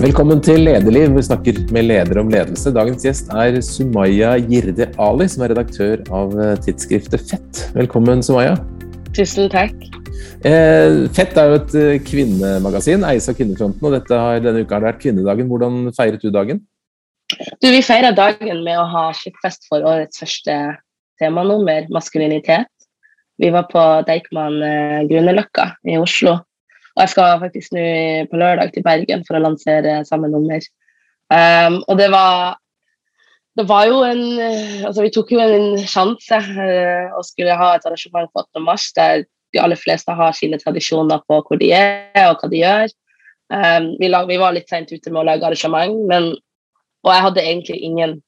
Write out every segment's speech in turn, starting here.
Velkommen til Lederliv. Vi snakker med ledere om ledelse. Dagens gjest er Sumaya Girde Ali, som er redaktør av eh, tidsskriftet Fett. Velkommen, Sumaya. Tusen takk. Eh, Fett er jo et eh, kvinnemagasin, eies av Kvinnefronten, og dette har, denne uka har det vært kvinnedagen. Hvordan feiret du dagen? Du, vi feira dagen med å ha skippfest for årets første temanummer, maskulinitet. Vi var på Deichman Grünerløkka i Oslo og jeg skal faktisk nå på lørdag til Bergen for å lansere samme nummer. Um, og det var det var jo en altså Vi tok jo en sjanse uh, og skulle ha et arrangement på 8. mars der de aller fleste har sine tradisjoner på hvor de er og hva de gjør. Um, vi, lag, vi, var litt seint ute med å lage arrangement, men, og jeg hadde egentlig ingen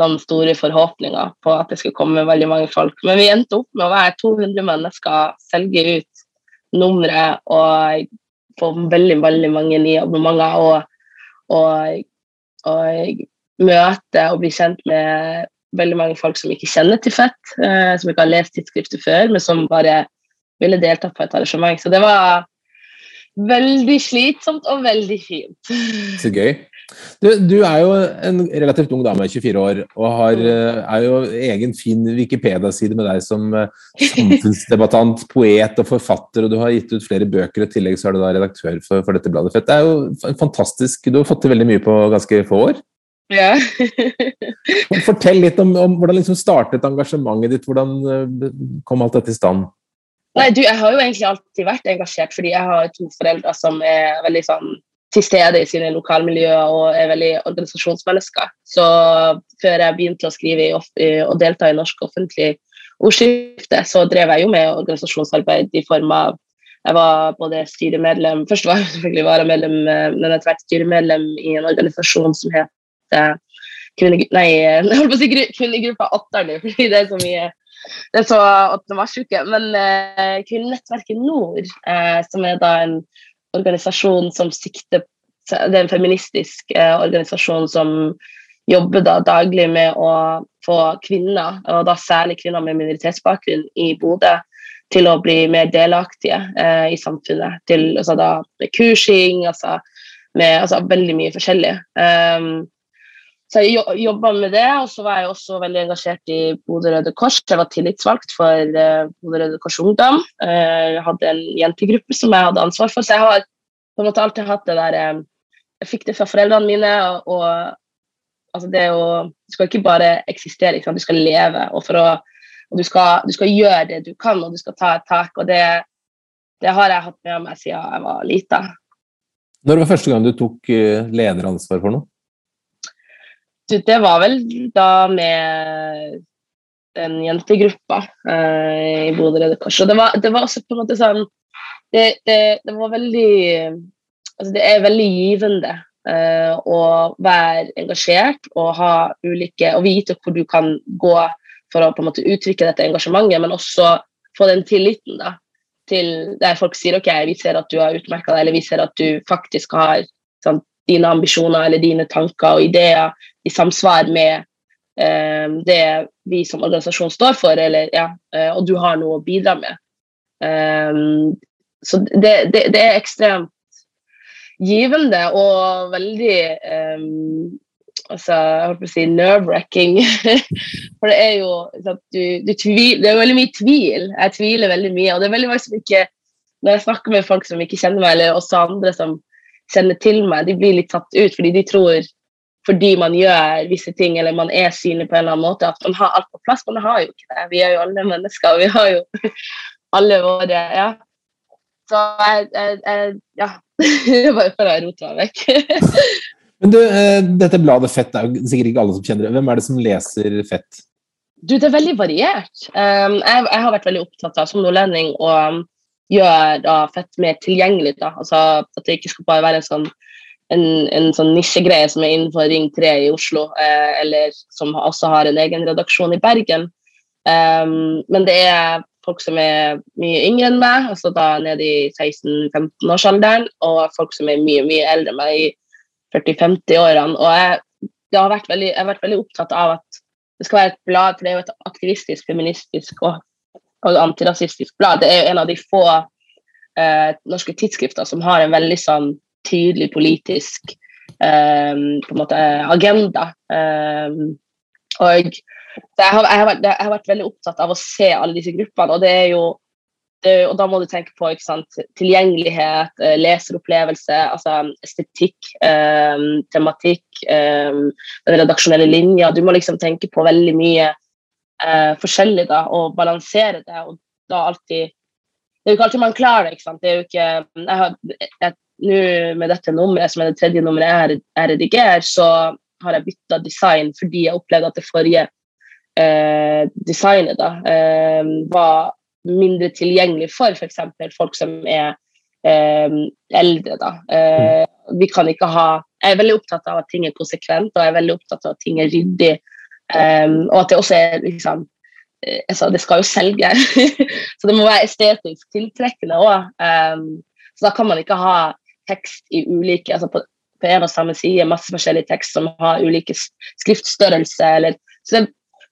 sånn store forhåpninger på at det skulle komme veldig mange folk. Men vi endte opp med å være 200 mennesker, selge ut nummeret og få veldig, veldig mange nye abonnementer. Og, og, og møte og bli kjent med veldig mange folk som ikke kjenner til Fett, eh, som ikke har lest tidsskriftet før, men som bare ville delta på et arrangement. Så det var veldig slitsomt og veldig fint. Så gøy. Du, du, er jo en relativt ung dame, 24 år, og har, eh, er jo egen fin Wikipedia-side med deg som eh, samfunnsdebattant, poet og forfatter, og du har gitt ut flere bøker, og i tillegg så er du da redaktør for, for dette bladet. Det er jo fantastisk. Du har fått til veldig mye på ganske få år. Ja. Fortell litt om, om hvordan liksom startet engasjementet ditt, hvordan eh, kom alt dette i stand? Nei, du, Jeg har jo egentlig alltid vært engasjert, fordi jeg har to foreldre som er veldig sånn til stede i sine lokalmiljøer og er veldig organisasjonsmennesker. Så før jeg begynte å skrive og delta i norsk offentlig ordskifte, så drev jeg jo med organisasjonsarbeid i form av jeg var både styremedlem Først var jeg selvfølgelig varamedlem, men etter hvert styremedlem i en organisasjon som heter kvinnegruppa nei, jeg holdt på å si Kvinnegruppa Åtterne, fordi det er så mye det er så 8. mars-uke. Men eh, Kvinnenettverket Nord, eh, som er da en organisasjon som sikter Det er en feministisk eh, organisasjon som jobber da daglig med å få kvinner, og da særlig kvinner med minoritetsbakgrunn i Bodø, til å bli mer delaktige eh, i samfunnet. Til, altså da, med kursing, altså, med altså, veldig mye forskjellig. Um, så jeg jobba med det, og så var jeg også veldig engasjert i Bodø Røde Kors. Jeg var tillitsvalgt for uh, Bodø Røde Kors Ungdom. Uh, jeg hadde en jentegruppe som jeg hadde ansvar for, så jeg har på en måte alltid hatt det der um, Jeg fikk det fra foreldrene mine, og, og altså det å Du skal ikke bare eksistere, ikke du skal leve. Og, å, og du, skal, du, skal, gjøre det du kan, og du skal ta et tak. Og det, det har jeg hatt med meg siden jeg var lita. Når var første gang du tok lederansvar for noe? Det var vel da med den jentegruppa eh, i Bodø Røde Kors. Og det var, det var, også på en måte sånn Det, det, det var veldig altså Det er veldig givende eh, å være engasjert og ha ulike Og vite hvor du kan gå for å på en måte uttrykke dette engasjementet, men også få den tilliten da, til der folk sier ok, vi ser at du har utmerka deg, eller vi ser at du faktisk har sånn, dine ambisjoner eller dine tanker og ideer i samsvar med eh, det vi som organisasjon står for, eller, ja, eh, og du har noe å bidra med. Um, så det, det, det, er ekstremt givende og veldig um, altså, jeg holdt på å si nerve-wracking. For det er jo du, du tvil, det er veldig mye tvil. Jeg tviler veldig mye. Og det er veldig mange som ikke Når jeg snakker med folk som ikke kjenner meg, eller også andre som kjenner til meg, de blir litt tatt ut fordi de tror fordi man gjør visse ting eller man er synlig på en eller annen måte, at man har alt på plass. Men det har jo ikke det. Vi er jo alle mennesker, vi har jo alle våre Ja. Så jeg, jeg, jeg Ja. Bare for å rote meg vekk. Men du, eh, dette bladet Fett er jo sikkert ikke alle som kjenner det. Hvem er det som leser Fett? Du, Det er veldig variert. Um, jeg, jeg, har vært veldig opptatt av som nordlending å gjøre da, Fett mer tilgjengelig. da, altså At det ikke skal bare være sånn en, en sånn nisjegreie som er innenfor Ring 3 i Oslo, eh, eller som også har en egen redaksjon i Bergen. Um, men det er folk som er mye yngre enn meg, altså da nede i 16-15-årsalderen, og folk som er mye mye eldre enn meg, i 40-50-årene. Og jeg, har veldig, jeg, har vært veldig opptatt av at det skal være et blad, for det er jo et aktivistisk, feministisk og, og antirasistisk blad. Det er jo en av de få eh, norske tidsskrifter som har en veldig sånn tydelig politisk eh, på en måte agenda. Um, og jeg har, jeg, har vært, jeg har, vært, veldig opptatt av å se alle disse gruppene, og det er jo og da må du tenke på sant, tilgjengelighet, uh, leseropplevelse, altså estetikk, eh, tematikk, eh, redaksjonelle linja. Du må liksom tenke på veldig mye uh, forskjellig da, og balansere det. og da alltid Det er jo ikke alltid man klarer det. ikke sant? Det er jo ikke, jeg har, jeg, nå med dette nummeret, som er det tredje nummeret jeg, jeg redigerer, så har jeg bytta design fordi jeg opplevde at det forrige eh, designet da, eh, var mindre tilgjengelig for f.eks. folk som er eh, eldre. Da. Eh, vi kan ikke ha Jeg er veldig opptatt av at ting er konsekvent, og jeg er veldig opptatt av at ting er ryddig. Eh, og at det også er liksom jeg sa, Det skal jo selge, så det må være estetisk tiltrekkende òg. så da kan man ikke ha tekst i ulike altså på, på en og samme side, masse forskjellig tekst som har ulike skriftstørrelse. Eller, så det,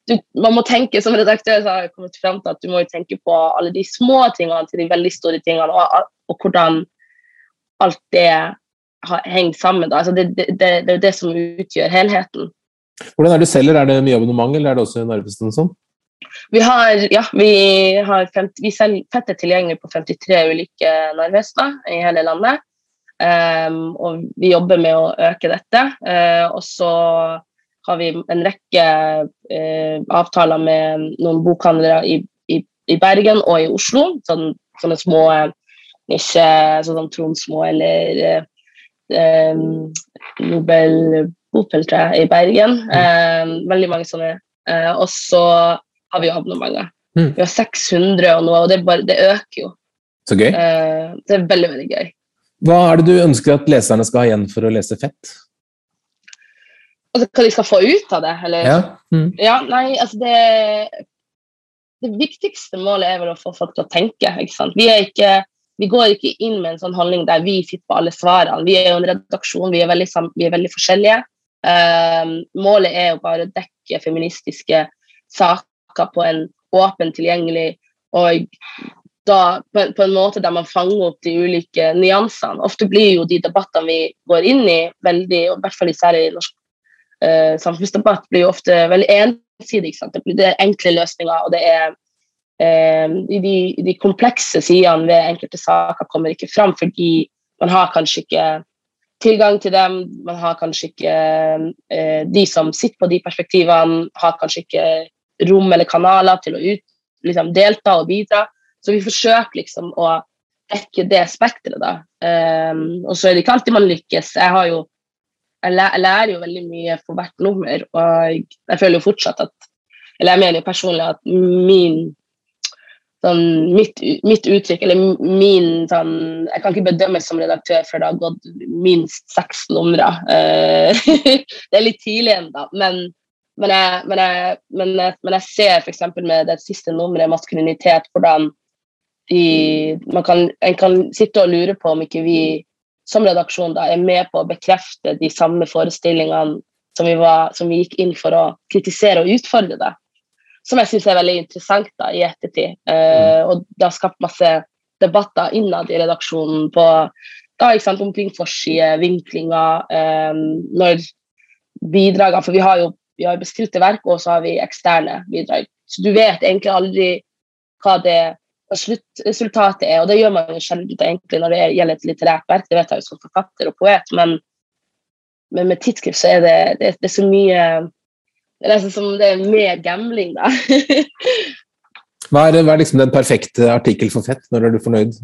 du, man må tenke, Som redaktør så har jeg kommet frem til at du må tenke på alle de små tingene til de veldig store tingene, og, og hvordan alt det henger sammen. Altså det, det, det, det, er det som utgjør helheten. Hvordan er det du selger? Er det mye abonnement, eller er det også Narvesen sånn? Vi har, ja, vi har 50, vi selger fettet tilgjengelig på 53 ulike Narvesener i hele landet. Um, og vi jobber med å øke dette. Uh, og så har vi en rekke uh, avtaler med noen bokhandlere i, i, i, Bergen og i Oslo. Sånn, sånne små nisje, sånn som Tronsmo eller uh, Nobel Bopel, tror jeg, i Bergen. Um, veldig mange sånne. og så har vi jo abonnementer. Mm. Vi har 600 og noe, og det, bare, det øker jo. Så gøy. det er veldig, veldig gøy. Hva er det du ønsker at leserne skal ha igjen for å lese fett? Altså, hva de skal få ut av det? Eller? Ja. Mm. ja nei, altså det, det viktigste målet er vel å få folk til å tenke. ikke sant? Vi, ikke, vi, går ikke inn med en sånn holdning der vi sitter på alle svarene. Vi er jo en redaksjon, vi er veldig, vi er veldig forskjellige. Uh, målet er jo bare å dekke feministiske saker på en åpen, tilgjengelig og da, på, på, en måte der man fanger opp de ulike nyansene. Ofte blir jo de debattene vi går inn i, veldig, og i hvert fall særlig i norsk eh, samfunnsdebatt, blir jo ofte veldig ensidig. Det, blir, det er enkle løsninger, og det er eh, de, de, komplekse sidene ved enkelte saker kommer ikke fram fordi man har kanskje ikke tilgang til dem. Man har kanskje ikke uh, De som sitter på de perspektivene, har kanskje ikke rom eller kanaler til å ut, liksom, delta og bidra. Så vi forsøker liksom å dekke det spekteret, da. Um, og så er det ikke alltid man lykkes. Jeg, har jo, jeg, lærer jo veldig mye for hvert nummer, og jeg, jeg føler jo fortsatt at Eller jeg mener jo personlig at min sånn, mitt, mitt, uttrykk, eller min sånn Jeg kan ikke bedømmes som redaktør før det har gått minst seks numre. Uh, det er litt tidlig ennå, men, men, jeg, men, jeg, men, men jeg ser f.eks. med det siste nummeret, maskulinitet, hvordan de, man kan, en kan sitte og lure på om ikke vi som redaksjon da, er med på å bekrefte de samme forestillingene som vi, var, som vi gikk inn for å kritisere og utfordre. det. Som jeg syns er veldig interessant da, i ettertid. Uh, og det har skapt masse debatter innad i redaksjonen på da, sant, omkring forside, vinklinger, um, når bidragene For vi har jo vi har bestilte verk, og så har vi eksterne bidrag. Så du vet egentlig aldri hva det sluttresultatet er. Og det gjør man jo sjelden egentlig når det gjelder et litterært verk, det vet jeg jo som forfatter og poet, men, men med tidsskrift så er det, det, det er så mye Det er nesten som det er mer gambling, da. hva, er, hva er liksom den perfekte artikkel for fett? Når er du fornøyd?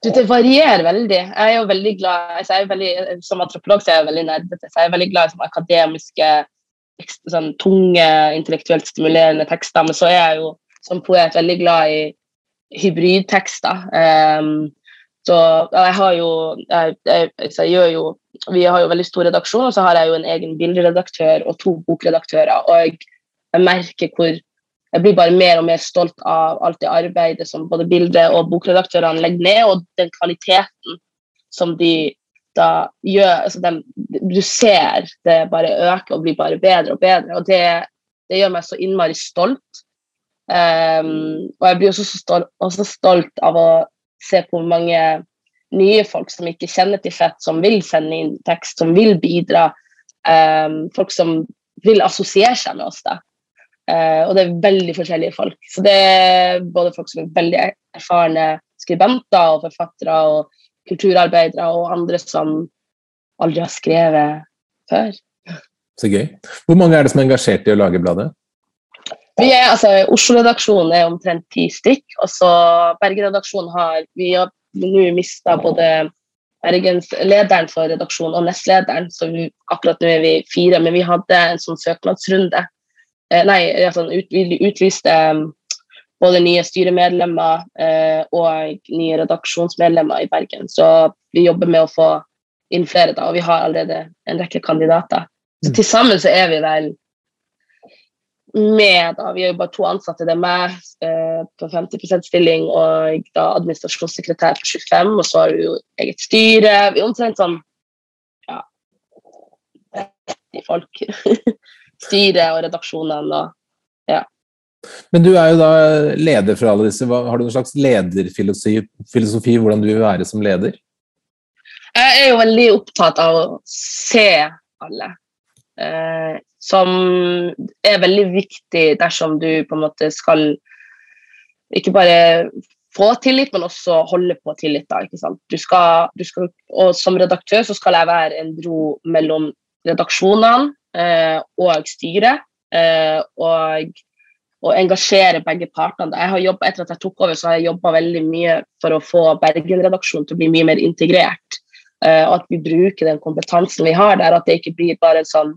Du, det varierer veldig. Jeg er jo veldig glad altså jeg er veldig, Som antropolog så er jeg veldig nerdete, jeg er veldig glad i akademiske, sånn tunge, intellektuelt stimulerende tekster. Men så er jeg jo som poet veldig glad i hybridtekster. Um, så jeg har jo jeg, jeg, jeg, gjør jo Vi har jo veldig stor redaksjon, og så har jeg jo en egen bilderedaktør og to bokredaktører. Og jeg, jeg merker hvor jeg blir bare mer og mer stolt av alt det arbeidet som både bilde- og bokredaktørene legger ned, og den kvaliteten som de da gjør altså de, Du ser det bare øker og blir bare bedre og bedre, og det, det gjør meg så innmari stolt. Um, og jeg blir også stolt, også stolt, av å se på hvor mange nye folk som ikke kjenner til fett, som vil sende inn tekst, som vil bidra. Um, folk som vil assosiere seg med oss. da. Uh, og det er veldig forskjellige folk. Så det er både folk som er veldig erfarne skribenter og forfattere og kulturarbeidere, og andre som aldri har skrevet før. Så gøy. Hvor mange er det som er engasjert i å lage bladet? Vi er, altså, Oslo-redaksjonen er omtrent ti stykk. og så Bergen-redaksjonen har vi har nå mista både Bergens lederen for redaksjonen og nestlederen, så vi, akkurat nå er vi fire. Men vi hadde en sånn søknadsrunde. Eh, nei, altså, ut, vi utlyste um, både nye styremedlemmer eh, og nye redaksjonsmedlemmer i Bergen. Så vi jobber med å få inn flere, da, og vi har allerede en rekke kandidater. Så til sammen så er vi vel med da, Vi er jo bare to ansatte. Det er meg eh, på 50% stilling og da administrasjonssekretær på 25, og så har vi jo eget styre. Vi er omtrent sånn ja, 30 folk. styre og redaksjonene og ja. Men du er jo da leder for alle disse. Har du noen slags lederfilosofi hvordan du vil være som leder? Jeg er jo veldig opptatt av å se alle. Eh, som er veldig viktig dersom du på en måte skal ikke bare få tillit, men også holde på tillit. Da, ikke sant? Du skal, du skal, og som redaktør så skal jeg være en bro mellom redaksjonene eh, og styret. Eh, og, og, engasjere begge partene. Jeg har jobbet, etter at jeg tok over, så har jeg jobba veldig mye for å få Bergen-redaksjonen til å bli mye mer integrert. Eh, og at vi bruker den kompetansen vi har der, at det ikke blir bare en sånn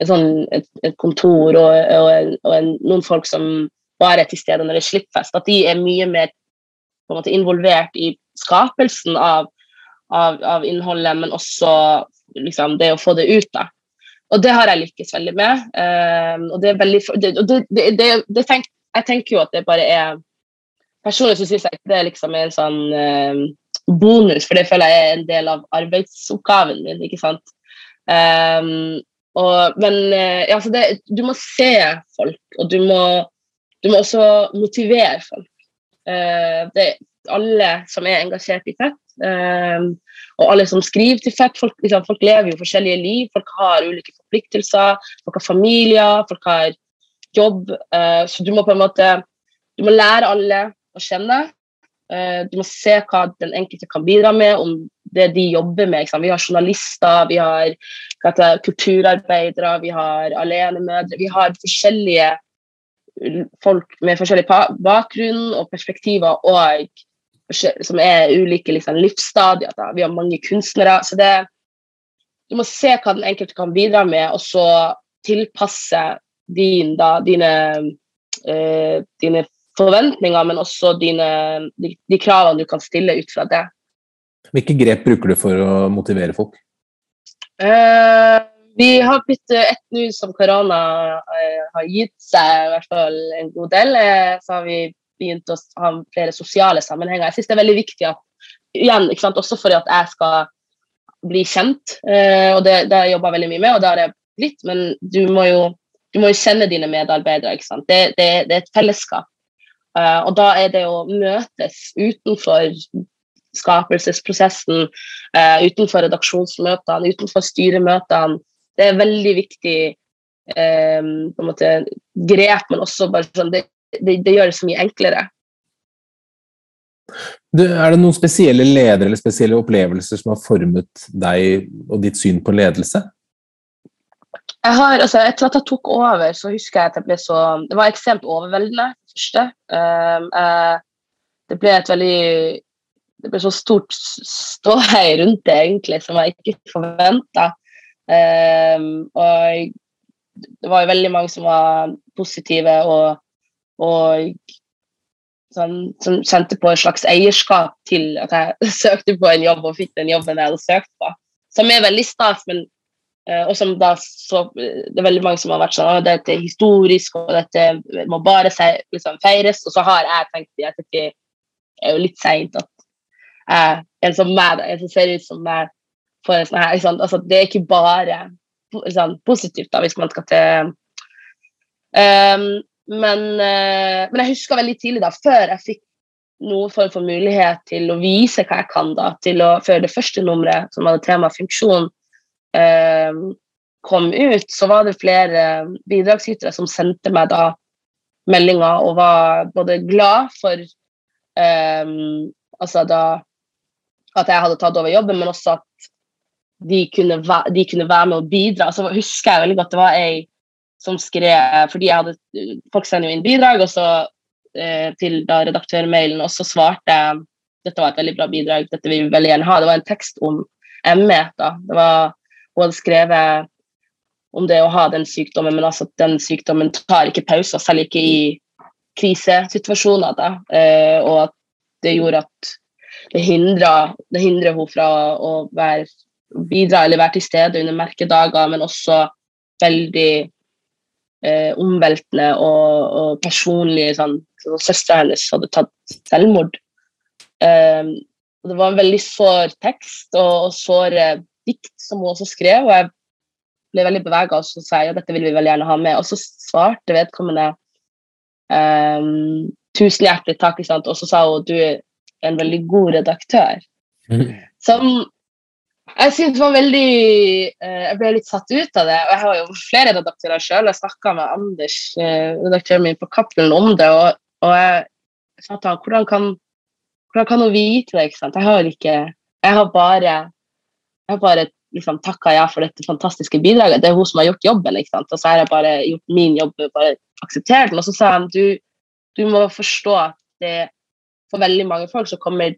et, sånn, et, et kontor og, og, og en, noen folk som bare er til stede når det er slippfest. At de er mye mer måte, involvert i skapelsen av, av, av innholdet, men også liksom, det å få det ut. da. Og det har jeg lykkes veldig med. Um, og det er veldig, det, det, det, det tenk, jeg tenker jo at det bare er Personlig så syns jeg ikke det er liksom en sånn um, bonus, for det føler jeg er en del av arbeidsoppgaven min. ikke sant? Um, og, men eh, ja, det, du må se folk, og du må, du må også motivere folk. Uh, det er alle som er engasjert i fett, uh, og alle som skriver til fett. Folk, liksom, folk, lever jo forskjellige liv, folk har ulike forpliktelser, folk har familier, folk har jobb. Så du må på en måte du må lære alle å kjenne. du må se hva den enkelte kan bidra med, om det de jobber med. Vi har journalister, vi har kulturarbeidere, vi har alenemødre. Vi har forskjellige folk med forskjellig bakgrunn og perspektiver og som er ulike liksom, livsstadier. Da. Vi har mange kunstnere. så det, Du må se hva den enkelte kan bidra med, og så tilpasse din, da, dine, øh, dine forventninger, men også dine, de, de kravene du kan stille ut fra det. Hvilke grep bruker du for å motivere folk? Uh, vi har blitt ett nå som korona uh, har gitt seg i hvert fall en god del. Uh, så har vi begynt å ha flere sosiale sammenhenger. Jeg syns det er veldig viktig at igjen, ikke sant, også for at jeg skal bli kjent, og det, det har jeg jobba veldig mye med, og det har jeg blitt, men du må jo, du må jo kjenne dine medarbeidere. ikke sant? Det, det, det er et fellesskap. og da er det å møtes utenfor skapelsesprosessen, uh, utenfor redaksjonsmøtene, utenfor styremøtene. Det er veldig viktig på en måte, grep, men også bare sånn, det, det, det gjør det så mye enklere. Du, er det noen spesielle ledere eller spesielle opplevelser som har formet deg og ditt syn på ledelse? Jeg har, altså, Etter at jeg tok over, så husker jeg at jeg ble så Det var ekstremt overveldende. første. Um, uh, det ble et veldig det ble så stort ståhei rundt det, egentlig, som jeg ikke forventa. Um, ehm, og det var jo veldig mange som var positive og, og sånn, som kjente på et slags eierskap til at jeg søkte på en jobb og fikk den jobben jeg hadde søkt på. Som er veldig stas, men uh, og som da så, Det er veldig mange som har vært sånn at dette er historisk, og dette må bare liksom, feires. Og så har jeg tenkt i ettertid det er jo litt seint at eh, en som meg, en som ser ut som meg. For sånn her, altså, det er ikke bare liksom, positivt da, hvis man skal til um, men, uh, men, jeg husker veldig tidlig, da, før jeg fikk noen form for mulighet til å vise hva jeg kan, da, til å før det første nummeret, som hadde tema funksjon, um, kom ut, så var det flere bidragsytere som sendte meg da meldinger og var både glad for um, altså da, at jeg hadde tatt over jobben, men også at de kunne, de kunne være med og bidra. Så husker jeg veldig godt det var ei som skrev fordi jeg hadde, Folk sender jo inn bidrag, og så eh, til da redaktørmailen, og så svarte jeg dette var et veldig bra bidrag, dette vil vi veldig gjerne ha. Det var en tekst om ME. da. Det var, Hun hadde skrevet om det å ha den sykdommen, men altså at den sykdommen tar ikke pauser, selv ikke i krisesituasjoner. da, eh, Og at det gjorde at det hindrer, det hindrer henne fra å være, bidra eller være til stede under merkedager, men også veldig eh, omveltende og, og personlig sånn, så Søstera hennes hadde tatt selvmord. Um, det var en veldig sår tekst og, og såre dikt som hun også skrev. og jeg ble veldig bevega og så sa jeg, ja, dette vil vi veldig gjerne ha med. Og så svarte vedkommende um, tusen hjertelig takk, og så sa hun du en veldig god redaktør. Mm. Som jeg syns var veldig eh, Jeg ble litt satt ut av det. Og jeg har jo flere redaktører sjøl. Jeg snakka med Anders, eh, redaktøren min på Cappelen, om det. Og, og jeg sa til ham hvordan kan, hvordan kan hun vite det? ikke sant? Jeg har ikke Jeg har bare, jeg har bare liksom takka ja for dette fantastiske bidraget. Det er hun som har gjort jobben. ikke sant? Og så har jeg bare gjort min jobb, bare akseptert den. Og så sa han du, du må forstå at det for veldig mange folk så kommer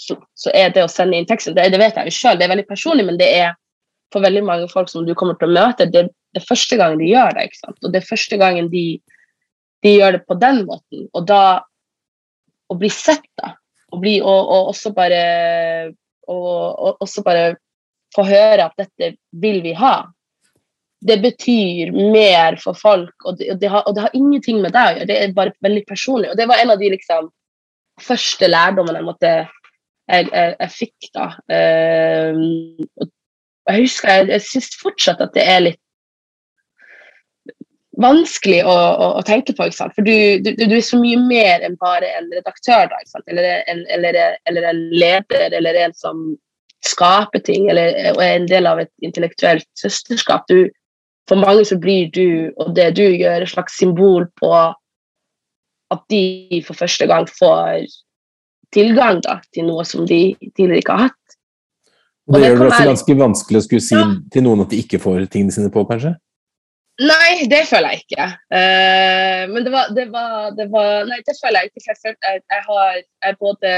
så, så, er det å sende inn teksten det, det vet jeg jo selv, det er veldig personlig, men det er for veldig mange folk som du kommer til å møte, det, det er første gangen de gjør det. ikke sant? Og det er første gangen de, de gjør det på den måten. Og da å bli sett, da, og, bli, og, og også bare og, og, også bare få høre at dette vil vi ha, det betyr mer for folk, og det, og det, har, og det har, ingenting med deg å gjøre. Det er bare veldig personlig. Og det var en av de liksom, første lærdommen jeg måtte jeg, jeg, jeg fikk, da. Uh, jeg husker, jeg, jeg syns fortsatt at det er litt vanskelig å, å, å tenke på. For du, du, du, er så mye mer enn bare en redaktør, da, eller en, eller, eller, en, leder, eller en som skaper ting, eller og er en del av et intellektuelt søsterskap. Du, for mange så blir du og det du gjør, et slags symbol på at de for første gang får tilgang da, til noe som de tidligere ikke har hatt. Og det, gjør det også ganske vanskelig å skulle si ja. til noen at de ikke får tingene sine på, kanskje? Nei, det føler jeg ikke. Uh, men det var, det, var, det var, Nei, det føler jeg ikke. Jeg, føler, jeg, jeg har jeg både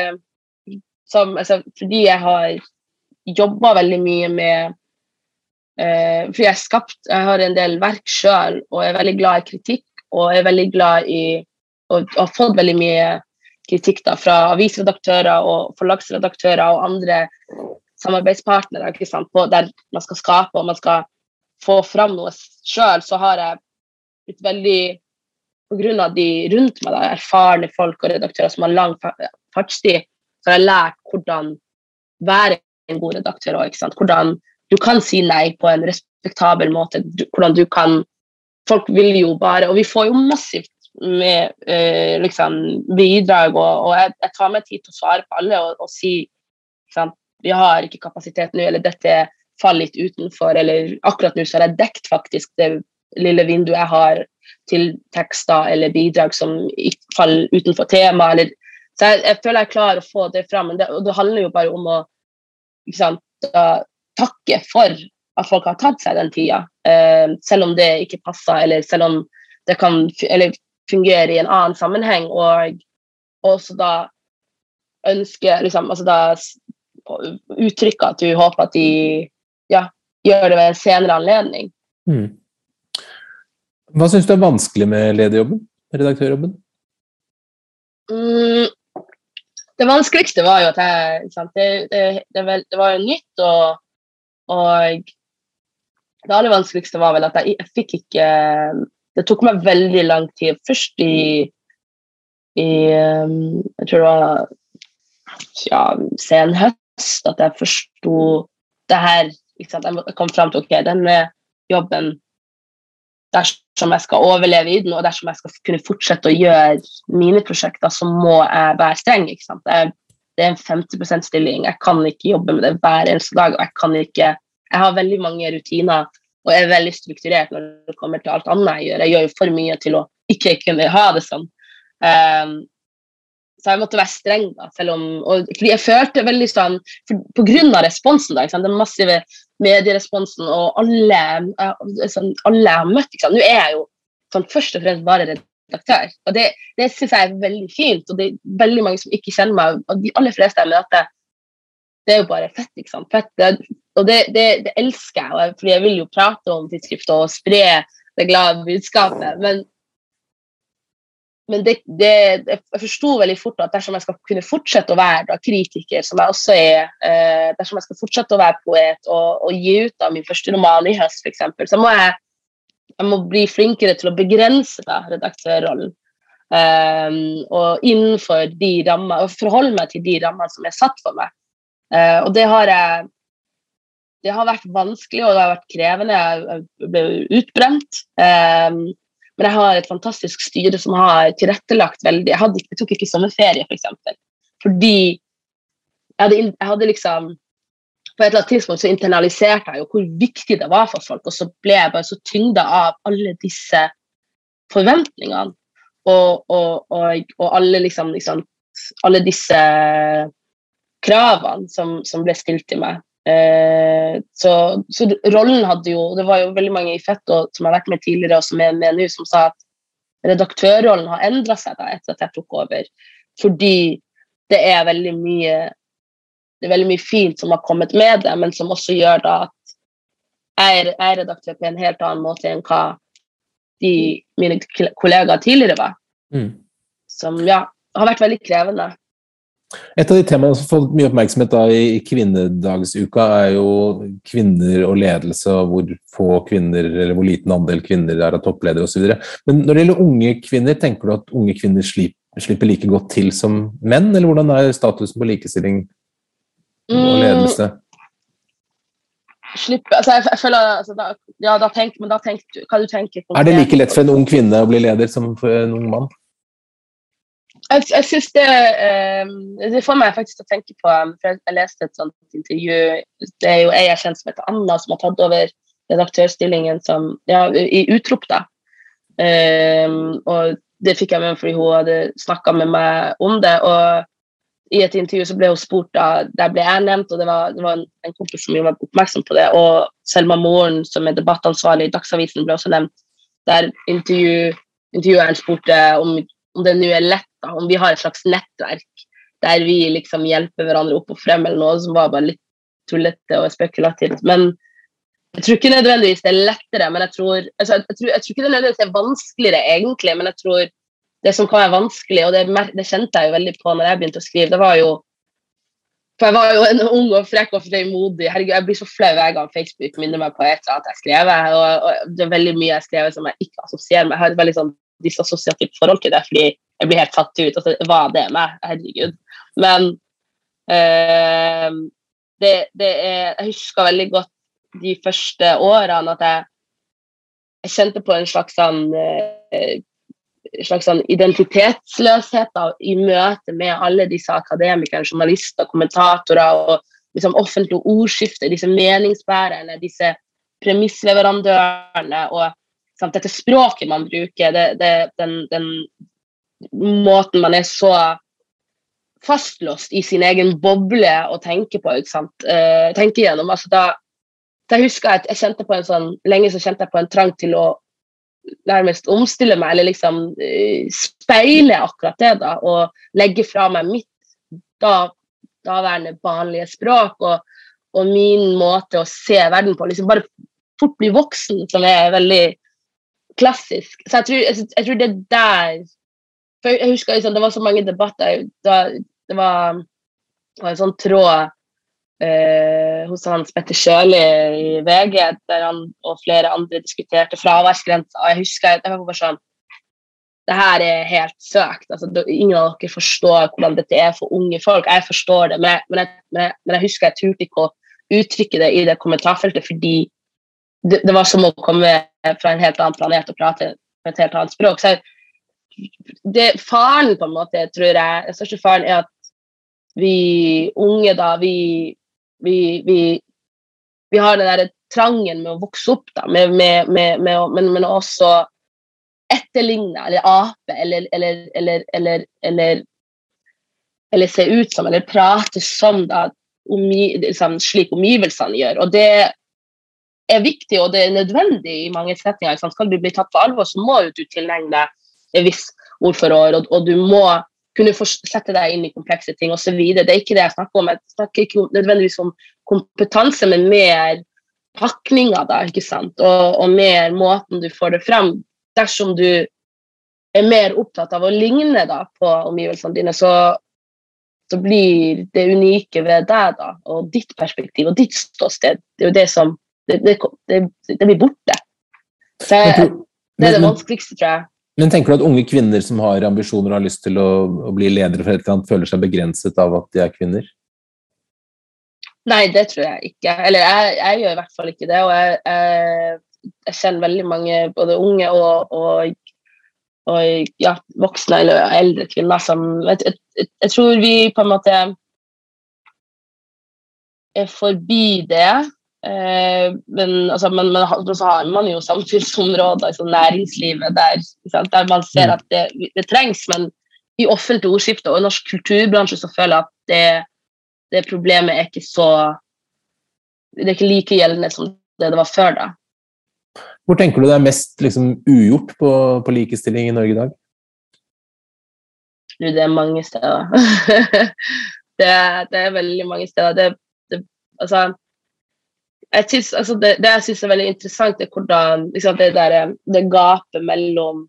som, altså, Fordi jeg har jobba veldig mye med uh, Fordi jeg har skapt Jeg har en del verk sjøl og er veldig glad i kritikk og er veldig glad i og har fått veldig mye kritikk da, fra avisredaktører og forlagsredaktører og andre samarbeidspartnere på, der man skal skape og man skal få fram noe sjøl, så har jeg blitt veldig Pga. de rundt meg, da, erfarne folk og redaktører som har lang fartstid, så har jeg lært hvordan være en god redaktør òg. Hvordan du kan si nei på en respektabel måte. hvordan du kan Folk vil jo bare Og vi får jo massivt med eh, liksom, bidrag, og, og jeg, jeg, tar meg tid til å svare på alle og, og si sant, vi har ikke kapasitet nå, eller dette faller litt utenfor, eller akkurat nå så har jeg dekt faktisk det lille vinduet jeg har til tekster eller bidrag som faller utenfor temaet. Så jeg, jeg, føler jeg klarer å få det fram. Det, og det handler jo bare om å sant, takke for at folk har tatt seg den tida. Uh, selv om det ikke passer, eller selv om det kan Eller fungerer i en annen sammenheng, og også da ønske liksom, altså da uttrykke at du håper at de ja, gjør det ved en senere anledning. Mm. Hva syns du er vanskelig med lederjobben? Redaktørjobben? Mm, det vanskeligste var jo at jeg det, det, det, det, var jo nytt, og, og det aller vanskeligste var vel at jeg, jeg fikk ikke det tok meg veldig lang tid. Først i, i um, Jeg tror det var ja, sen høst at jeg forsto det her. Jeg kom fram til ok, denne jobben dersom jeg skal overleve i den, og dersom jeg skal kunne fortsette å gjøre mine prosjekter, så må jeg være streng. ikke sant? Jeg, det er en 50 %-stilling. Jeg kan ikke jobbe med det hver eneste dag. og Jeg kan ikke, jeg har veldig mange rutiner og er veldig strukturert når det kommer til alt annet jeg gjør. Jeg gjør jo for mye til å ikke kunne ha det sånn. Um, så jeg måtte være streng, da, selv om og, jeg følte veldig sånn På grunn av responsen, da, den massive medieresponsen og alle, sånn, alle jeg har møtt Nå er jeg jo sånn, først og fremst bare redaktør, og det, det syns jeg er veldig fint. Og det er veldig mange som ikke kjenner meg, og de aller fleste jeg møter, det er jo bare fett. ikke sant? Fett, det, og det, det, det, elsker jeg, fordi jeg vil jo prate om tidsskrifter og spre det glade budskapet. Men men det, jeg forsto veldig fort at dersom jeg skal kunne fortsette å være da, kritiker, som jeg også er, eh, dersom jeg skal fortsette å være poet og, og gi ut av min første roman i høst, f.eks., så må jeg, jeg må bli flinkere til å begrense da, redaktørrollen. Um, og innenfor de rammer, forholde meg til de rammene som er satt for meg. Uh, og det har jeg det har vært vanskelig og det har vært krevende. Jeg ble utbrent. Um, men jeg har et fantastisk styre som har tilrettelagt veldig. Jeg, hadde, jeg tok ikke sommerferie, f.eks. For eksempel, fordi jeg hadde, jeg hadde, liksom På et eller annet tidspunkt så internaliserte jeg jo hvor viktig det var for folk, og så ble jeg bare så tyngda av alle disse forventningene og, og, og, og alle, liksom, liksom, alle disse kravene som, som ble stilt til meg. Eh, så, så, rollen hadde jo Det var jo veldig mange i Fett som har vært med tidligere, og som er med nå, som sa at redaktørrollen har endra seg da etter at jeg tok over. Fordi det er veldig mye det er veldig mye fint som har kommet med det, men som også gjør da at jeg er, redaktør på en helt annen måte enn hva de, mine kollegaer tidligere var. Mm. Som ja, har vært veldig krevende. Et av de temaene som har fått mye oppmerksomhet da i kvinnedagsuka, er jo kvinner og ledelse, og hvor få kvinner, eller hvor liten andel kvinner er av toppledere osv. Men når det gjelder unge kvinner, tenker du at unge kvinner slipper like godt til som menn, eller hvordan er statusen på likestilling og mm. ledelse? Mm. Slippe, altså jeg, jeg, føler altså da, Ja, da tenk, men da tenk, hva du tenker Er det like lett for en ung kvinne å bli leder som for en ung mann? Jeg, jeg synes det, eh, det får meg faktisk til å tenke på um, for Jeg leste et sånt intervju Det er jo ei jeg kjenner som heter Anna, som har tatt over redaktørstillingen som, ja, i Utrop. da. Um, og det fikk jeg med fordi hun hadde snakka med meg om det. og i et intervju så ble hun spurt, da, der ble jeg nevnt, og det var, det var en, en, kompis som gjorde meg oppmerksom på det. Og Selma Moren, som er debattansvarlig i Dagsavisen, ble også nevnt. Der intervju, intervjueren spurte om, om det nå er lett da, om vi har et slags nettverk der vi liksom hjelper hverandre opp og frem, eller noe som var bare litt tullete og spekulativt. Men jeg tror ikke nødvendigvis det er lettere, men jeg tror, altså, jeg tror, jeg tror ikke det nødvendigvis er vanskeligere, egentlig. Men jeg tror det som kan være vanskelig, og det, det kjente jeg jo veldig på når jeg begynte å skrive, det var jo for jeg var jo en ung og frekk og frimodig. Herregud, Jeg blir så flau hver gang Facebook minner meg på et eller annet jeg skrev. Og, og, det er veldig mye jeg har skrevet som jeg ikke assosierer med. Jeg har et veldig sånn disassosiativt forhold til det. fordi jeg blir helt tatt ut. Altså, hva det med? Herregud. Men eh, det, det er, Jeg husker veldig godt de første årene at jeg, jeg kjente på en slags sånn eh, slags sånn identitetsløshet da, i møte med alle disse akademikerne, journalister, kommentatorer og liksom offentlige ordskifte, disse meningsbærerne, disse premissleverandørene og sant, dette språket man bruker, det, det, den, den, måten man er så fastlåst i sin egen boble å tenke på. ikke sant? Uh, tenke gjennom. altså da, da husker jeg at jeg kjente på en sånn, Lenge så kjente jeg på en trang til å nærmest omstille meg, eller liksom uh, speile akkurat det. da, Og legge fra meg mitt da, daværende vanlige språk og, og, min måte å se verden på. liksom Bare fort bli voksen, som er veldig klassisk. Så jeg tror, jeg, jeg tror det er der for jeg husker liksom, Det var så mange debatter. Det var, det var en sånn tråd eh, hos Hans Petter Sjøli i VG der han og flere andre diskuterte fraværsgrensa. Og jeg husker jeg var bare sånn det her er helt søkt. Altså, ingen av dere forstår hvordan dette er for unge folk. Jeg forstår det, men jeg, men jeg, men jeg husker jeg turte ikke å uttrykke det i det kommentarfeltet fordi det, det var som å komme fra en helt annen planet og prater på et helt annet språk. Så det, faren, på en måte, tror jeg, den største faren er at vi unge, da, vi, vi, vi, vi har den der trangen med å vokse opp, da, med, med, med, men, men, også etterligne eller ape eller, eller, eller, eller, eller se ut som eller prate som da, omgi, liksom, slik omgivelsene gjør. Og det er viktig og det er nødvendig i mange setninger. Skal du bli tatt på alvor, så må du tilnærme deg en viss ordforråd, og, og, du må kunne sette deg inn i komplekse ting osv. Det er ikke det jeg snakker om. Jeg snakker ikke nødvendigvis om kompetanse, men mer pakninga, da, ikke sant? Og, og, mer måten du får det frem. Dersom du er mer opptatt av å ligne da, på omgivelsene dine, så, så blir det unike ved deg da, og ditt perspektiv og ditt ståsted, det er jo det som Det, det, det, det blir borte. Så jeg, det er det vanskeligste, tror jeg. Men tenker du at unge kvinner som har ambisjoner og har lyst til å, å bli ledere for et eller annet, føler seg begrenset av at de er kvinner? Nei, det tror jeg ikke. Eller jeg, jeg gjør i hvert fall ikke det. Og jeg, jeg, jeg kjenner veldig mange, både unge og, og, og ja, voksne eller eldre kvinner som jeg, jeg, tror vi på en måte er forbi det. Eh, men, altså, men, men, så har man jo samfunnsområder, altså næringslivet, der, der, man ser mm. at det, det trengs. Men i offentlig ordskifte og i norsk kulturbransje så føler jeg at det det problemet er ikke så Det er ikke like gjeldende som det det var før, da. Hvor tenker du det er mest liksom, ugjort på, på, likestilling i Norge i dag? Det er mange steder. det, det, er veldig mange steder. Det, det, altså, jeg synes, altså det, det, jeg syns er veldig interessant, er hvordan liksom, det, der, det gapet mellom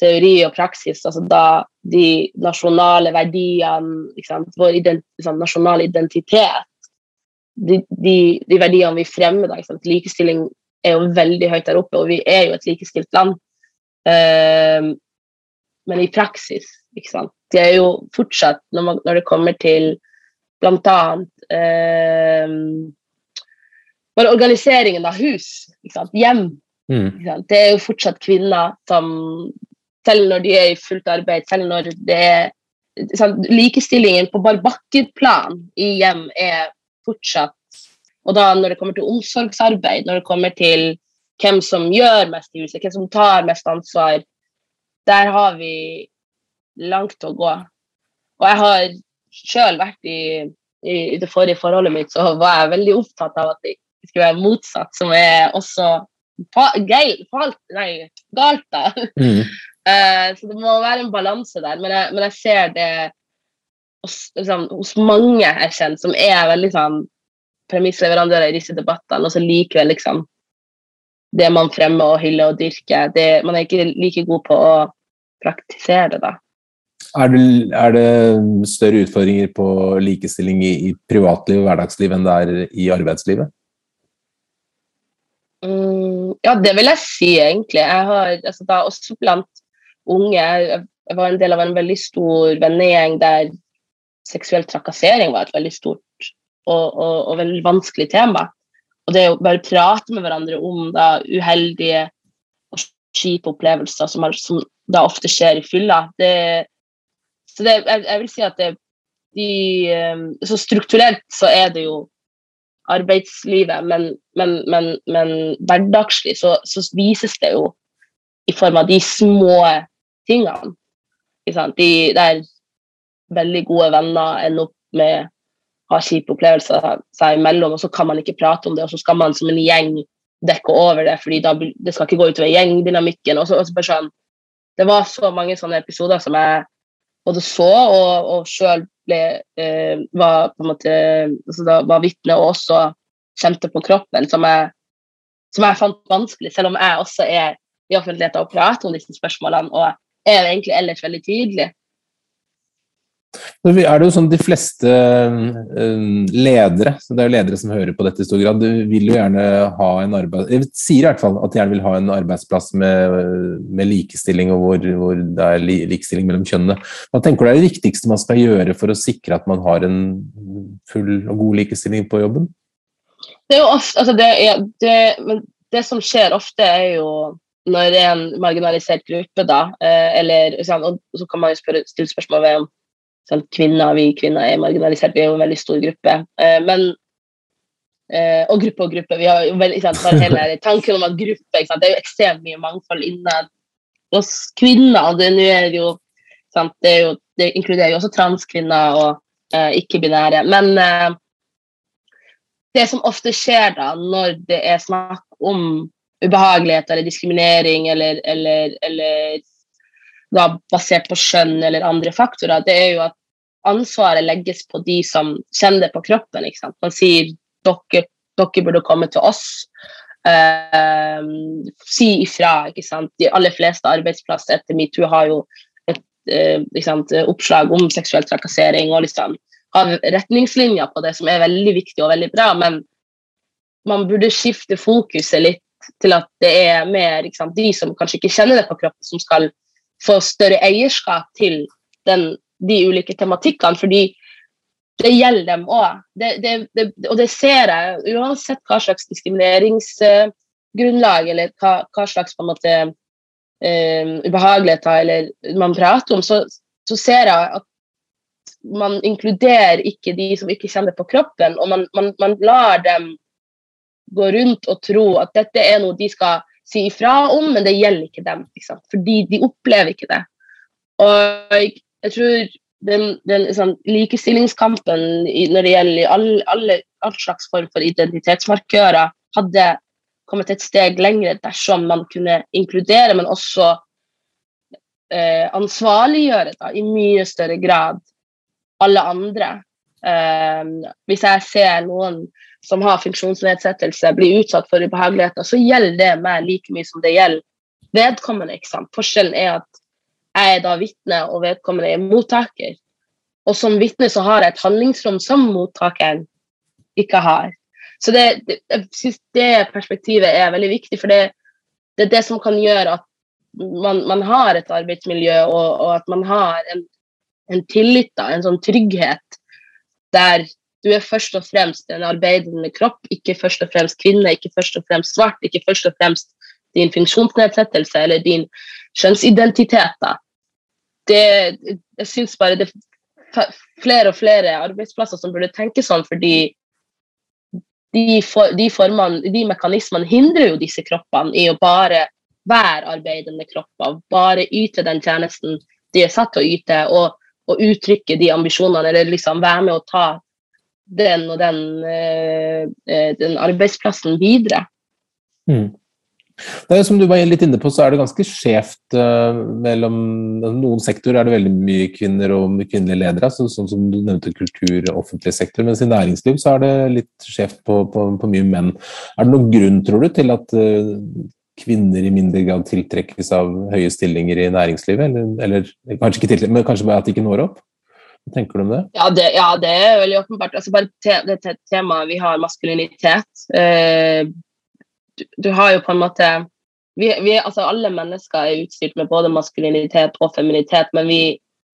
teori og praksis, altså da de nasjonale verdiene, vår ident, liksom, nasjonale identitet, de, de, de, verdiene vi fremmer, da, likestilling er jo veldig høyt der oppe, og vi er jo et likestilt land. Uh, men i praksis, ikke sant. Det er jo fortsatt, når, man, når det kommer til bl.a. Uh, bare organiseringen av hus, hjem. Mm. Det er jo fortsatt kvinner som selv når de er i fullt arbeid, selv når det er sånn, Likestillingen på bare bakkeplan i hjem er fortsatt Og da når det kommer til omsorgsarbeid, når det kommer til hvem som gjør mest i huset, hvem som tar mest ansvar, der har vi langt å gå. Og jeg har sjøl vært i, i, det forrige forholdet mitt, så var jeg veldig opptatt av at det skulle være motsatt, som er også galt, nei, galt da. Mm. Uh, så det må være en balanse der. Men jeg, men jeg ser det hos, liksom, hos, mange jeg kjenner, som er veldig sånn premissleverandører i disse debattene, og så likevel liksom det man fremmer og hyller og dyrker, det, man er ikke like god på å praktisere det, da. Er det, er det større utfordringer på likestilling i, i privatliv og hverdagsliv enn det er i arbeidslivet? Mm, ja, det vil jeg si, egentlig. Jeg har, altså, da, også blant unge. Jeg var en del av en veldig stor vennegjeng der seksuell trakassering var et veldig stort og, og, og veldig vanskelig tema. Og det å bare prate med hverandre om da, uheldige og kjipe opplevelser som, har, som, da ofte skjer i fylla det, Så det, jeg, jeg, vil si at det, de, eh, så strukturelt så er det jo arbeidslivet, men, men, men, men hverdagslig så, så, vises det jo i form av de små tingene. De der veldig gode venner ender opp med ha kjipe opplevelser seg imellom, og så kan man ikke prate om det, og så skal man som en gjeng dekke over det, fordi da, det skal ikke gå utover gjengdynamikken. Og så, og så sånn, det var så mange sånne episoder som jeg både så og, og sjøl eh, var på en måte altså da, var vitne og også kjente på kroppen, som jeg, som jeg fant vanskelig, selv om jeg også er i offentligheten og prater om disse spørsmålene. og er egentlig ellers veldig tydelig. Nå er det jo sånn De fleste um, ledere så det er jo ledere som hører på dette i stor grad, du vil jo gjerne ha en arbeid, jeg sier i hvert fall at de gjerne vil ha en arbeidsplass med, med likestilling, og hvor, hvor, det er likestilling mellom kjønnene. Hva tenker du er det viktigste man skal gjøre for å sikre at man har en full og god likestilling på jobben? Det ofte, altså det, er, det, det som skjer ofte, er jo når det er en marginalisert gruppe, da, eh, eller og så kan man jo stille spørsmål ved om sånn, kvinner, vi kvinner er marginalisert, vi er jo en veldig stor gruppe. Eh, men eh, og gruppe og gruppe. Vi har jo veldig, sant, hele tanken om at gruppe sant, Det er jo ekstremt mye mangfold innad hos kvinner. og det, er jo, sant, det, er jo, det inkluderer jo også transkvinner og uh, ikke-binære. Men uh, det som ofte skjer da, når det er snakk om ubehagelighet eller diskriminering eller, eller, eller da, basert på skjønn eller andre faktorer, det er jo at ansvaret legges på de som kjenner det på kroppen. ikke sant? Man sier dere, dere burde komme til oss. Uh, si ifra. ikke sant? De aller fleste arbeidsplasser etter metoo har jo et uh, sant, oppslag om seksuell trakassering og liksom har retningslinjer på det som er veldig viktig og veldig bra, men man burde skifte fokuset litt til at det er mer sant, de som kanskje ikke kjenner det på kroppen, som skal få større eierskap til den, de ulike tematikkene. fordi det gjelder dem òg. og det ser jeg uansett hva slags diskrimineringsgrunnlag eller hva, hva, slags på en måte uh, ubehageligheter eller man prater om, så, så, ser jeg at man inkluderer ikke de som ikke kjenner på kroppen, og man, man, man lar dem gå rundt og tro at dette er noe de skal si ifra om, men det gjelder ikke dem. Liksom. Fordi de opplever ikke det. Og jeg tror den, den liksom, likestillingskampen når det gjelder alle, alle, all slags form for identitetsmarkører, hadde kommet et steg lenger dersom man kunne inkludere, men også eh, ansvarliggjøre da, i mye større grad alle andre. Eh, hvis jeg ser noen som har funksjonsnedsettelse, blir utsatt for ubehageligheter, så gjelder det meg like mye som det gjelder vedkommende. ikke sant? Forskjellen er at jeg er da vitne, og vedkommende er mottaker. Og som vitne så har jeg et handlingsrom som mottakeren ikke har. Så det, jeg syns det perspektivet er veldig viktig, for det, det er det som kan gjøre at man, man har et arbeidsmiljø, og, og at man har en, en tillit, da, en sånn trygghet, der du er først og fremst en arbeidende kropp, ikke først og fremst kvinne, ikke først og fremst svart, ikke først og fremst din funksjonsnedsettelse eller din kjønnsidentitet. Da. Det, jeg syns bare det er flere og flere arbeidsplasser som burde tenke sånn, fordi de, for, de, formene, de mekanismene hindrer jo disse kroppene i å bare være arbeidende kropper, bare yte den tjenesten de er satt til å yte, og, og uttrykke de ambisjonene, eller liksom være med å ta den og den, eh, eh, den arbeidsplassen videre. Mm. Det er Som du var litt inne på, så er det ganske skjevt uh, mellom altså, Noen sektorer er det veldig mye kvinner og kvinnelige ledere, så, sånn som du nevnte kultur og offentlig sektor. Mens i næringsliv så er det litt skjevt på, på, på, mye menn. Er det noen grunn, tror du, til at uh, kvinner i mindre grad tiltrekkes av høye stillinger i næringslivet? Eller, eller kanskje ikke tiltrekkes, men kanskje bare at de ikke når opp? Hva tenker du om det? Ja, det, ja, det er veldig åpenbart. Altså, bare te, det te, temaet vi har, maskulinitet eh, du, du, har jo på en måte vi, vi, altså Alle mennesker er utstyrt med både maskulinitet og feminitet, men vi,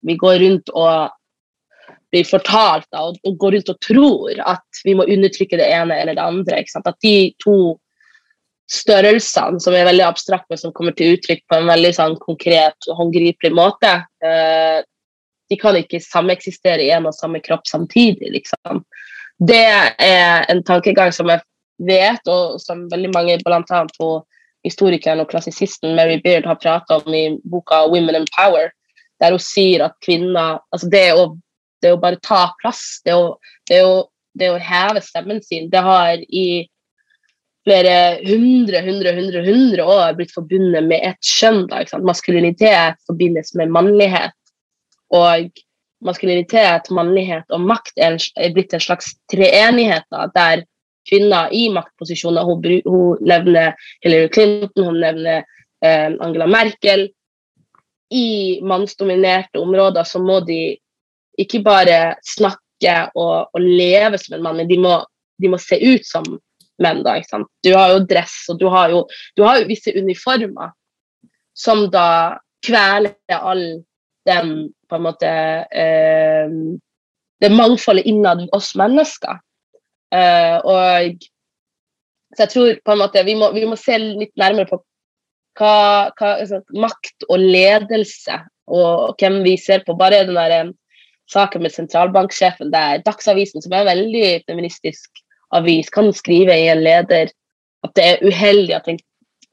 vi går rundt og blir fortalt og, og, går rundt og tror at vi må undertrykke det ene eller det andre. At de to størrelsene som er veldig abstrakte, som kommer til uttrykk på en veldig sånn, konkret og håndgripelig måte, eh, de kan ikke sameksistere i en og samme kropp samtidig. Liksom. Det er en tankegang som jeg vet, og som veldig mange, bl.a. på historikeren og klassisisten Mary Beard har prata om i boka 'Women in Power', der hun sier at kvinner altså det, å, det å bare ta plass, det å, det å, det å heve stemmen sin, det har i flere hundre, hundre, hundre, hundre år blitt forbundet med et kjønn. Maskulinitet forbindes med mannlighet. Og maskulinitet, mannlighet og makt er, blitt en slags treenighet der kvinner i maktposisjoner Hun, hun nevner Hillary Clinton, hun nevner eh, Angela Merkel. I mannsdominerte områder så må de ikke bare snakke og, og leve som en mann, men de må, de må se ut som menn. da? Du har jo dress, og du har jo, du har jo visse uniformer som da kveler all den på en måte eh, Det mangfoldet innad oss mennesker. Eh, og Så jeg tror på en måte vi må, vi må se litt nærmere på hva, hva altså, makt og ledelse og hvem vi ser på. Bare den der eh, saken med sentralbanksjefen der Dagsavisen, som er en veldig feministisk avis, kan skrive i en leder at det er uheldig at en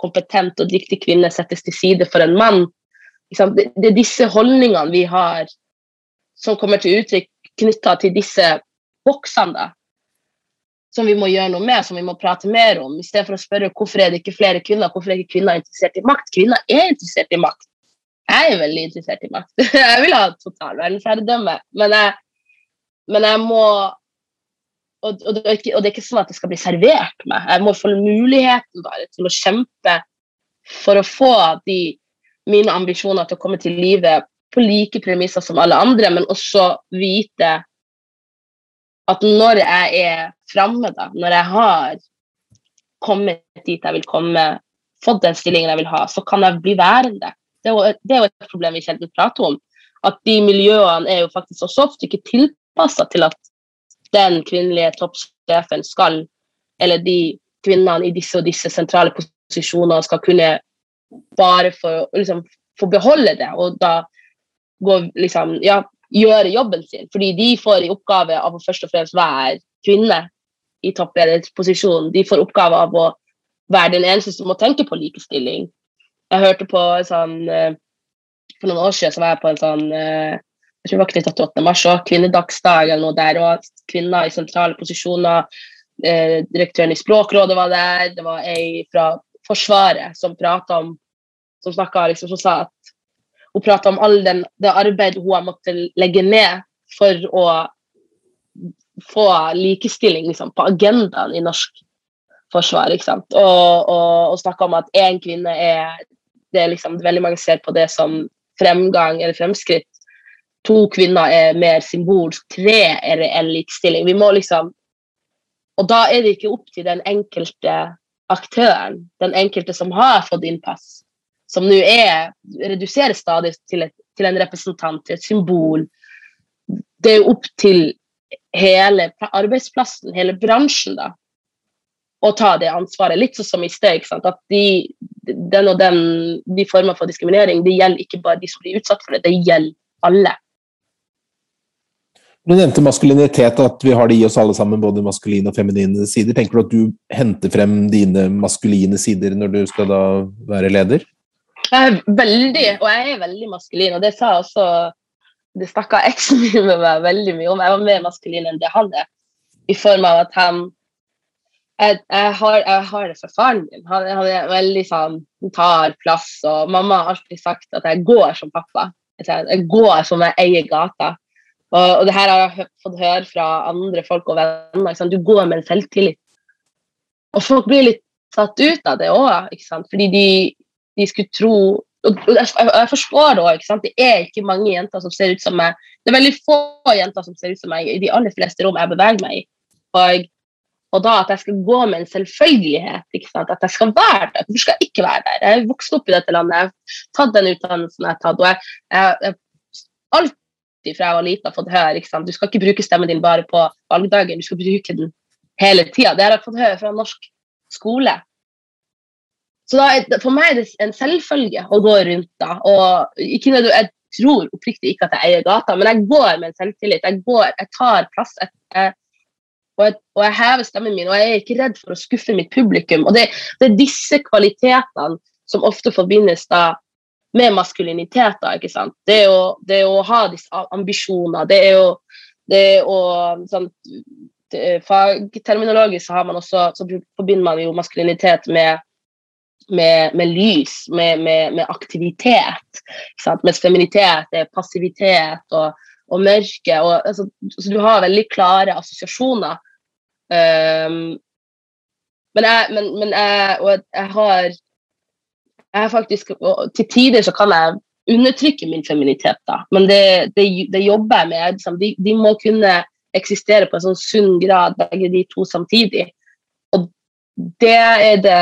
kompetent og dyktig kvinne settes til side for en mann. Det, det er disse holdningene vi har som kommer til uttrykk knytta til disse boksene, da, som vi må gjøre noe med, som vi må prate mer om. I stedet for å spørre hvorfor er det ikke flere kvinner, hvorfor er ikke kvinner interessert i makt? Kvinner er interessert i makt. Jeg er veldig interessert i makt. Jeg vil ha total verdensherredømme, men jeg, men jeg må og, og, det ikke, og, det er ikke, sånn at det skal bli servert meg. Jeg må få muligheten bare til å kjempe for å få de, mine ambisjoner til å komme til livet på like premisser som alle andre, men også vite at når jeg er framme, da, når jeg har kommet dit jeg vil komme, fått den stillingen jeg vil ha, så kan jeg bli værende. Det er jo, et problem vi sjelden prater om. At de miljøene er jo faktisk også ofte ikke tilpassa til at den kvinnelige toppsjefen skal, eller de kvinnene i disse og disse sentrale posisjonene skal kunne bare få, liksom, få beholde det. Og da går, liksom, ja, gjøre jobben sin. Fordi de får i oppgave av å først og fremst være kvinne i topplederposisjon. De får oppgave av å være den eneste som må tenke på likestilling. Jeg hørte på sånn eh, For noen år siden så var jeg på en sånn eh, jeg tror det var 8. mars og kvinnedagsdag eller noe der, og kvinner i sentrale posisjoner. Eh, direktøren i Språkrådet var der, det var ei fra Forsvaret som prata om som snakka liksom, som sa at hun prata om all den, det arbeidet hun har måttet legge ned for å få likestilling liksom, på agendaen i norsk forsvar. ikke sant? Og, og, og snakka om at én kvinne er det er liksom, Veldig mange ser på det som fremgang eller fremskritt. To kvinner er mer symbolsk. Tre er reell likestilling. Vi må liksom Og da er det ikke opp til den enkelte aktøren, den enkelte som har fått innpass, som nå er reduseres stadig til, et, til, en representant, til et symbol. Det er opp til hele arbeidsplassen, hele bransjen, da, å ta det ansvaret. Litt sånn som i sted. At de, den og den, de former for diskriminering det gjelder ikke bare de som blir utsatt for det, det gjelder alle. Du nevnte maskulinitet, at vi har det i oss alle sammen, både maskuline og feminine sider. Tenker du at du henter frem dine maskuline sider når du skal da være leder? Er veldig, og jeg er veldig maskulin, og det sa også Det snakka eksen min med meg veldig mye om. Jeg var mer maskulin enn det han er, i form av at han jeg, jeg, har, jeg har, det for faren min. Han, han, er veldig sånn tar plass, og mamma har alltid sagt at jeg går som pappa. Jeg går som jeg eier gata. Og, og det her har jeg fått høre fra andre folk og venner. Du går med en selvtillit. Og folk blir litt satt ut av det òg, fordi de, de skulle tro og jeg forstår det òg. Det er ikke mange jenter som ser ut som meg. Det er veldig få jenter som ser ut som meg i de aller fleste rom jeg beveger meg i. Og, og da at jeg skal gå med en selvfølgelighet, at jeg skal være der. Hvorfor skal jeg ikke være der? Jeg er vokst opp i dette landet, jeg har tatt den utdannelsen jeg har tatt. og jeg, jeg, jeg alltid fra jeg var liten fått høre du skal ikke bruke stemmen din bare på valgdagen, du skal bruke den hele tida. Det har jeg fått høre fra norsk skole. Så da, for meg er det en selvfølge å gå rundt da. Og ikke noe, jeg tror oppriktig ikke at jeg eier gata, men jeg går med en selvtillit. Jeg går, jeg tar plass. Jeg, jeg, og, jeg, og, jeg, hever stemmen min, og jeg er ikke redd for å skuffe mitt publikum. Og det, det er disse kvalitetene som ofte forbindes da med maskulinitet. da, ikke sant? Det å, det å ha disse ambisjoner. Det er jo det er å sånn, Fagterminologisk så, også, så forbinder man jo maskulinitet med med, med lys, med, med, med aktivitet. Mens feminitet er passivitet og, og mørke. Og, altså, så du har veldig klare assosiasjoner. Um, men, jeg, men, men jeg, jeg har jeg faktisk, Til tider så kan jeg undertrykke min feminitet, da. men det, det, det jobber jeg med. Liksom. De, de, må kunne eksistere på en sånn sunn grad, begge de to samtidig. Og det er det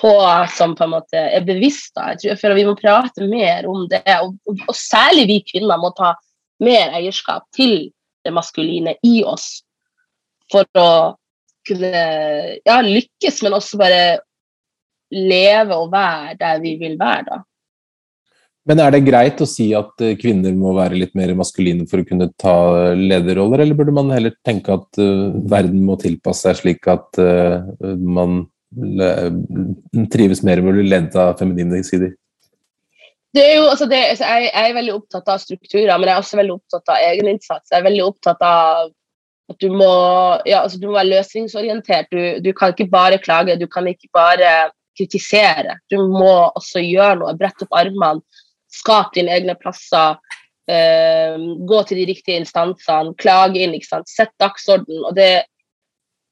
få som på en måte er bevisst. Da. Jeg tror jeg føler Vi må prate mer om det, og, og, og, særlig vi kvinner må ta mer eierskap til det maskuline i oss. For å kunne ja, lykkes, men også bare leve og være der vi vil være, da. Men er det greit å si at eh, kvinner må være litt mer maskuline for å kunne ta lederroller, eller burde man heller tenke at uh, verden må tilpasse seg slik at man trives mer med å bli ledet av feminine sider? Det er jo, altså det, altså jeg, jeg, er veldig opptatt av strukturer, men jeg er også veldig opptatt av egeninnsats. Jeg er veldig opptatt av at du må, ja, altså du må være løsningsorientert. Du, du, kan ikke bare klage, du kan ikke bare kritisere. Du må også gjøre noe. Brette opp armene Skap dine egne plasser. Uh, gå til de riktige instansene. Klage inn. ikke sant? Sett dagsorden. Og det,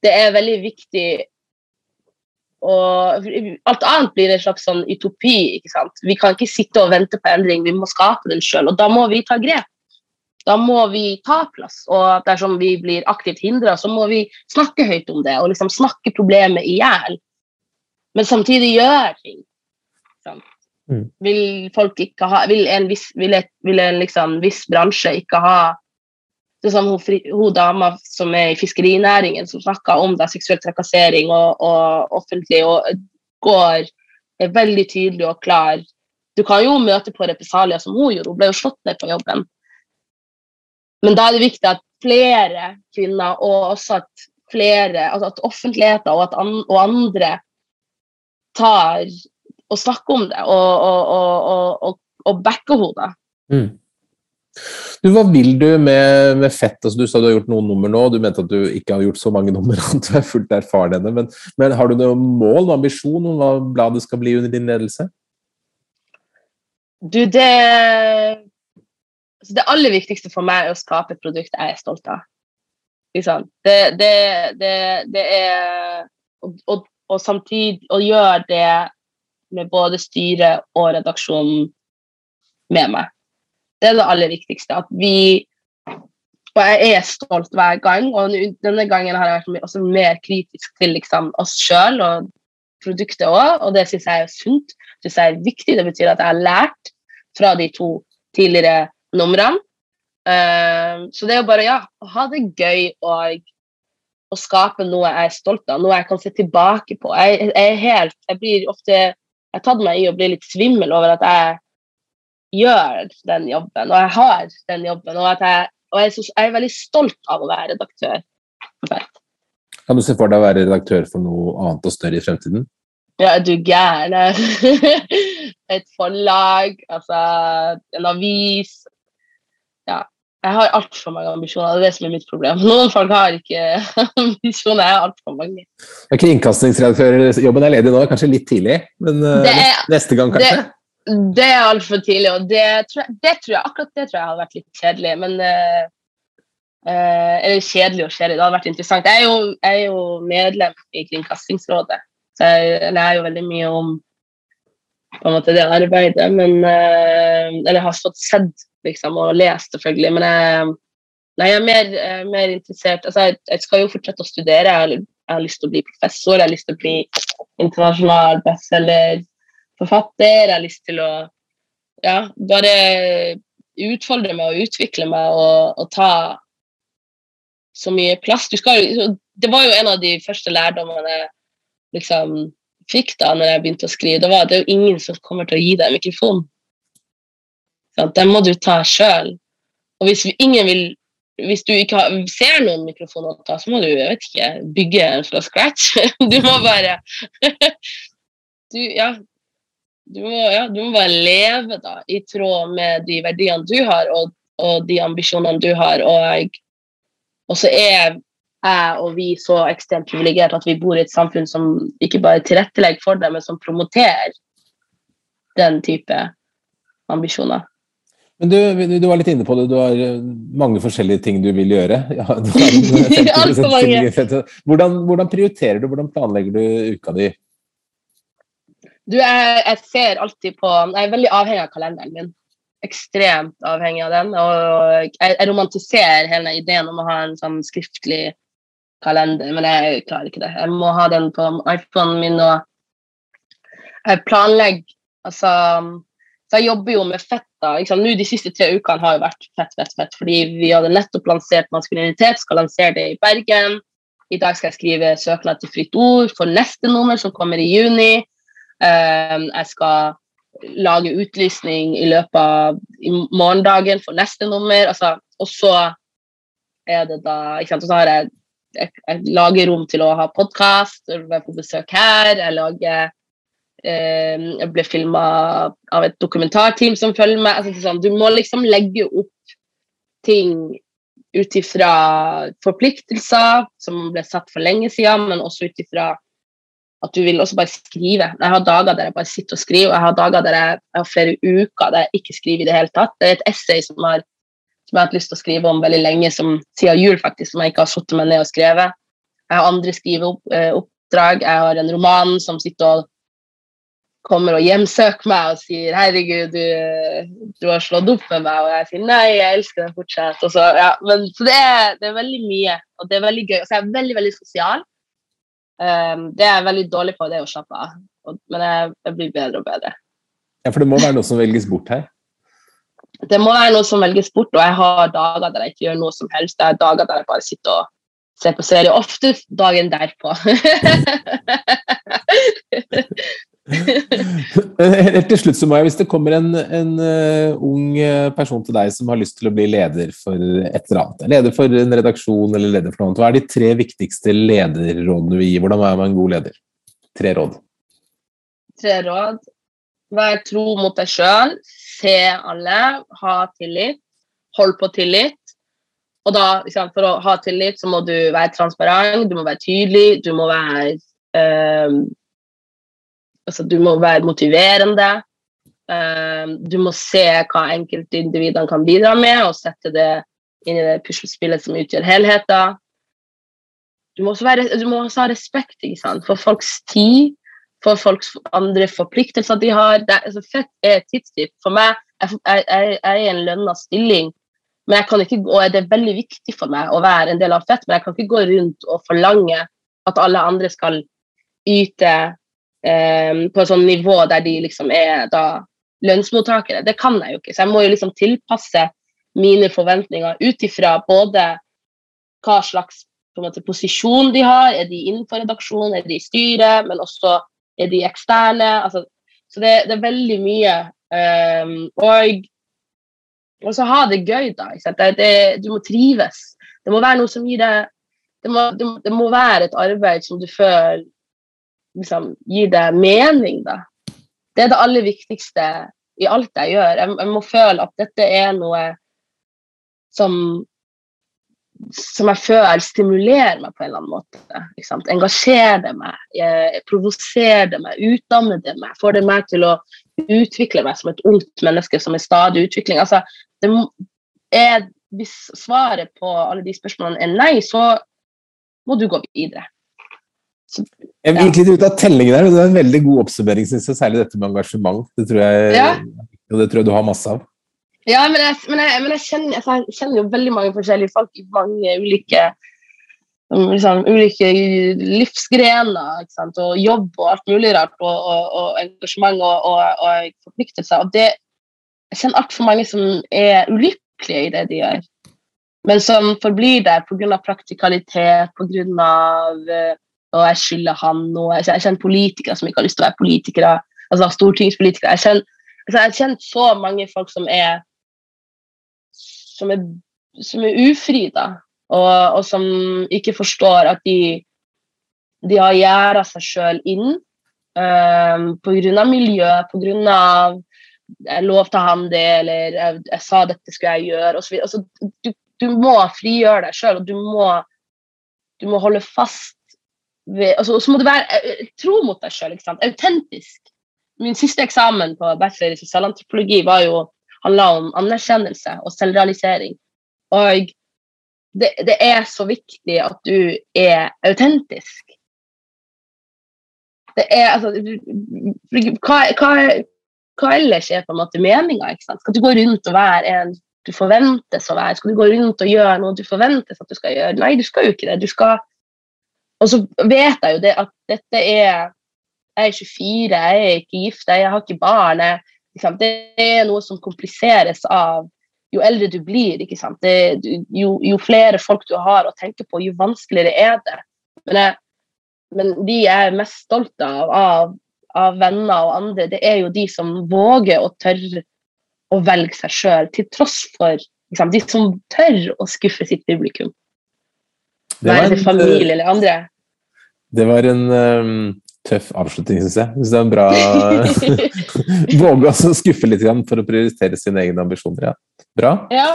det er veldig viktig og alt annet blir en slags sånn utopi. ikke sant? Vi kan ikke sitte og vente på endring, vi må skape den sjøl. Og da må vi ta grep. Da må vi ta plass. Og dersom vi blir aktivt hindra, så må vi snakke høyt om det og liksom snakke problemet i hjel. Men samtidig gjør ting. Sånn. Mm. Vil folk ikke ha Vil en viss, vil et, vil en liksom, viss bransje ikke ha det som hun, hun dama som er i fiskerinæringen, som snakker om da, seksuell trakassering og, og, offentlig, og går er veldig tydelig og klar. Du kan jo møte på represalier som hun gjorde, hun ble jo slått ned på jobben. Men da er det viktig at flere kvinner, og også at flere, altså at offentligheten og, at an, og andre tar og snakker om det og, og, og, og backer henne. Mm. Du, hva vil du med, med, fett? Altså, du sa du har gjort noen nummer nå, du mente at du ikke har gjort så mange nummer, at du er fullt erfaren ennå. Men, men, har du noe mål, og ambisjon om hva bladet skal bli under din ledelse? Du, det altså, Det aller viktigste for meg er å skape et produkt jeg er stolt av. Liksom. Det, det, det, det er og, og samtidig å gjøre det med både styret og redaksjonen med meg. Det er det aller viktigste. At vi Og jeg er stolt hver gang, og denne gangen har jeg vært også mer kritisk til liksom, oss sjøl og produktet òg, og det syns jeg er sunt. Synes jeg er viktig. Det betyr at jeg har lært fra de to tidligere numrene. Uh, så det er jo bare ja, å ha det gøy og, og skape noe jeg er stolt av, noe jeg kan se tilbake på. Jeg, jeg, helt, jeg blir ofte jeg tatt meg i å bli litt svimmel over at jeg gjør den jobben, og jeg har den jobben. Og, jeg, og jeg, jeg, er veldig stolt av å være redaktør. Kan du se for deg å være redaktør for noe annet og større i fremtiden? Ja, du gæren. Et forlag, altså en avis. Ja. Jeg har altfor mange ambisjoner, det er det som er mitt problem. Noen folk har ikke ambisjoner, jeg har altfor mange. Kringkastingsredaktørjobben er ledig nå, kanskje litt tidlig, men eh, er, neste gang kanskje? Det, det er altfor tidlig, og det tror, jeg, det tror, jeg, akkurat det tror jeg hadde vært litt kjedelig. Men uh, uh, Eller kjedelig og kjedelig, det hadde vært interessant. Jeg er jo, jeg er jo medlem i Kringkastingsrådet, så jeg lærer jo veldig mye om på en måte det arbeidet. Men uh, Eller har fått sett liksom, og lest, selvfølgelig. Men jeg, nei, jeg er mer, mer interessert altså, jeg, jeg, skal jo fortsette å studere. Jeg jeg har lyst til å bli professor, jeg har lyst til å bli internasjonal bestselgerforfatter. Jeg har lyst til å ja, bare utfordre meg og utvikle meg og, og ta så mye plass. Skal, det var jo en av de første lærdommene jeg liksom, fikk da når jeg begynte å skrive. Det var det er jo ingen som kommer til å gi deg mikrofon. Den må du ta sjøl. Og hvis ingen vil hvis du ikke har, ser noen mikrofoner å ta, så må du jeg vet ikke, bygge en fra scratch. Du må bare du, ja, du må, ja, du må bare leve da, i tråd med de verdiene du har, og, og de ambisjonene du har. Og, og, så er jeg og vi så ekstremt privilegert at vi bor i et samfunn som ikke bare tilrettelegger for det, men som promoterer den type ambisjoner. Men du, du, var litt inne på det, du har eh, mange forskjellige ting du vil gjøre. Ja, hvordan, hvordan prioriterer du, hvordan planlegger du uka di? Du, jeg, jeg, ser alltid på Jeg er veldig avhengig av kalenderen min. Ekstremt avhengig av den. Og jeg, jeg romantiserer hele ideen om å ha en sånn skriftlig kalender, men jeg klarer ikke det. Jeg må ha den på iPhonen min, og jeg planlegger Altså så jeg jobber jo med fett. da, Nå De siste tre ukene har jo vært fett, fett, fett. Fordi vi hadde nettopp lansert maskulinitet, skal lansere det i Bergen. i dag skal jeg skrive søknad til Fritt Ord for neste nummer, som kommer i juni. Um, jeg skal lage utlysning i løpet av morgendagen for neste nummer. Altså, og så er det da ikke sant, så har jeg, jeg, jeg lager rom til å ha podkast, være på besøk her. Jeg lager Jeg ble filma av et dokumentarteam som følger meg. Altså, sånn, du må liksom legge opp ting ut ifra forpliktelser som ble satt for lenge siden, men også ut ifra at du vil også bare skrive. Jeg har dager der jeg bare sitter og skriver, og jeg har dager der jeg, jeg har flere uker der jeg ikke skriver i det hele tatt. Det er et essay som, har, som jeg har hatt lyst til å skrive om veldig lenge, som, siden jul faktisk, som jeg ikke har satt meg ned og skrevet. Jeg har andre skriveoppdrag. Jeg har en roman som sitter og kommer og hjemsøker meg og sier 'herregud, du, du har slått opp med meg', og jeg sier 'nei, jeg elsker deg fortsatt'. Og Så, ja, men, så det, er, det, er, veldig mye, og det er veldig gøy. Og så er jeg veldig, veldig sosial. Um, det er jeg veldig dårlig på, det å slappe av. Men jeg, jeg, blir bedre og bedre. Ja, For det må være noe som velges bort her? Det må være noe som velges bort, og jeg har dager der jeg ikke gjør noe som helst. Det er dager der jeg bare sitter og ser på serie. Ofte dagen derpå. Helt til slutt, Sumaya, hvis det kommer en, en uh, ung eh, person til deg som har lyst til å bli leder for et eller annet, leder for en redaksjon eller leder for noe annet, hva er de tre viktigste lederrådene du vil gi? Hvordan er man en god leder? Tre råd. Tre råd. Vær tro mot deg sjøl. Se alle. Ha tillit. Hold på tillit. Og da, For å ha tillit så må du være transparent, du må være tydelig, du må være um, Altså, du må være motiverende. Uh, du må se hva enkeltindividene kan bidra med, og sette det inn i det puslespillet som utgjør helheten. Du må også, være, du må også ha respekt for folks tid, for folks andre forpliktelser de har. Det, altså, fett er tidstyv. For meg jeg, jeg, er i en lønna stilling, men jeg kan ikke, og det er veldig viktig for meg å være en del av Fett, men jeg kan ikke gå rundt og forlange at alle andre skal yte um, på et sånt nivå der de liksom er da lønnsmottakere. Det kan jeg jo ikke. Så jeg må jo liksom tilpasse mine forventninger ut ifra både hva slags måte, posisjon de har, er de innenfor redaksjonen, er de i styret, men også er de eksterne. Altså, så det, det, er veldig mye. Um, og og så ha det gøy, da. Det, det, du må trives. Det må være noe som gir deg det må, det må være et arbeid som du føler liksom, gi det mening, da. Det er det aller viktigste i alt jeg gjør. Jeg, jeg må føle at dette er noe som som jeg føler stimulerer meg på en eller annen måte. Engasjerer det meg, provoserer det meg, utdanner det meg. Får det meg til å utvikle meg som et ungt menneske som er stadig utvikling. Altså, er, hvis svaret på alle de spørsmålene er nei, så må du gå videre. Jeg gikk litt ut av tellingen der, men det er en veldig god oppsummering, syns jeg. Særlig dette med engasjement. Det tror jeg, ja. det tror jeg du har masse av. Ja, men jeg, men jeg, men jeg, kjenner, jeg kjenner, jo veldig mange forskjellige folk i mange ulike liksom, ulike livsgrener og jobb og alt mulig rart, og, og, og engasjement og, og, forpliktelser. Og det, jeg kjenner altfor mange som er ulykkelige i det de gjør, men som forblir der pga. praktikalitet, pga og jeg skylder han noe. Jeg kjenner politikere som ikke har lyst til å være politikere. altså stortingspolitikere. Jeg kjenner, altså jeg kjenner så mange folk som er som er, som er ufri, da. Og, og, som ikke forstår at de, de har gjerda seg sjøl inn um, pga. miljø, pga. jeg lovte han det, eller jeg, jeg, sa dette skulle jeg gjøre, osv. Altså, du, du må frigjøre deg sjøl, og du må, du må holde fast altså, så må du være eh, tro mot deg sjøl. Autentisk. Min siste eksamen på bachelor i sosialantropologi var jo, handla om anerkjennelse og selvrealisering. Og det, det, er så viktig at du er autentisk. Det er altså Hva, hva, hva ellers er på en måte meninga? Skal du gå rundt og være en du forventes å være? Skal du gå rundt og gjøre noe du forventes at du skal gjøre? Nei, du skal jo ikke det. Du skal og så vet jeg jo det at dette er Jeg er 24, jeg er ikke gift, jeg har ikke barn. Liksom, det er noe som kompliseres av jo eldre du blir. ikke sant? Det, jo, jo, flere folk du har å tenke på, jo vanskeligere er det. Men, jeg, men de jeg er mest stolt av, av, av venner og andre, det er jo de som våger å tørre å velge seg sjøl, til tross for liksom, de som tør å skuffe sitt publikum. Være det familie eller andre. Det var en um, tøff avslutning, syns jeg. Synes det er en bra Våge å skuffe litt for å prioritere sine egne ambisjoner. Ja. Bra. Ja.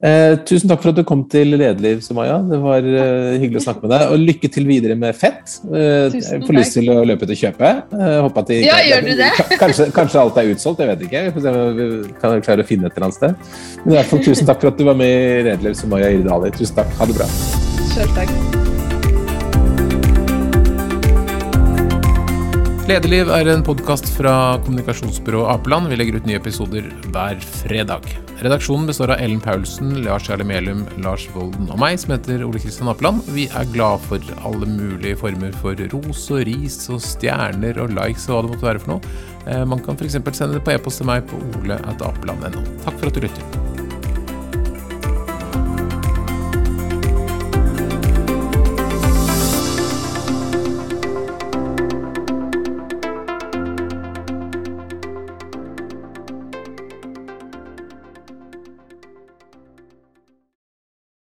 Eh, tusen takk for at du kom til Lederliv, Sumaya. Det var eh, hyggelig å snakke med deg. Og lykke til videre med fett. Eh, jeg får lyst til å løpe ut og kjøpe. Eh, håper at de, ja, gjør du det? Kanskje, kanskje, alt er utsolgt, jeg vet ikke. Vi får se om vi kan klare å finne et eller annet sted. Men i hvert fall tusen takk for at du var med i Lederliv, Sumaya Irdali. Tusen takk. Ha det bra. Selv takk. Lederliv er en podkast fra kommunikasjonsbyrået Apeland. Vi legger ut nye episoder hver fredag. Redaksjonen består av Ellen Paulsen, Lars Jarle Melum, Lars Volden og meg, som heter Ole Kristian Apeland. Vi er glad for alle mulige former for ros og ris og stjerner og likes og hva det måtte være for noe. Eh, man kan f.eks. sende det på e-post til meg på ole.apeland.no. Takk for at du lytter.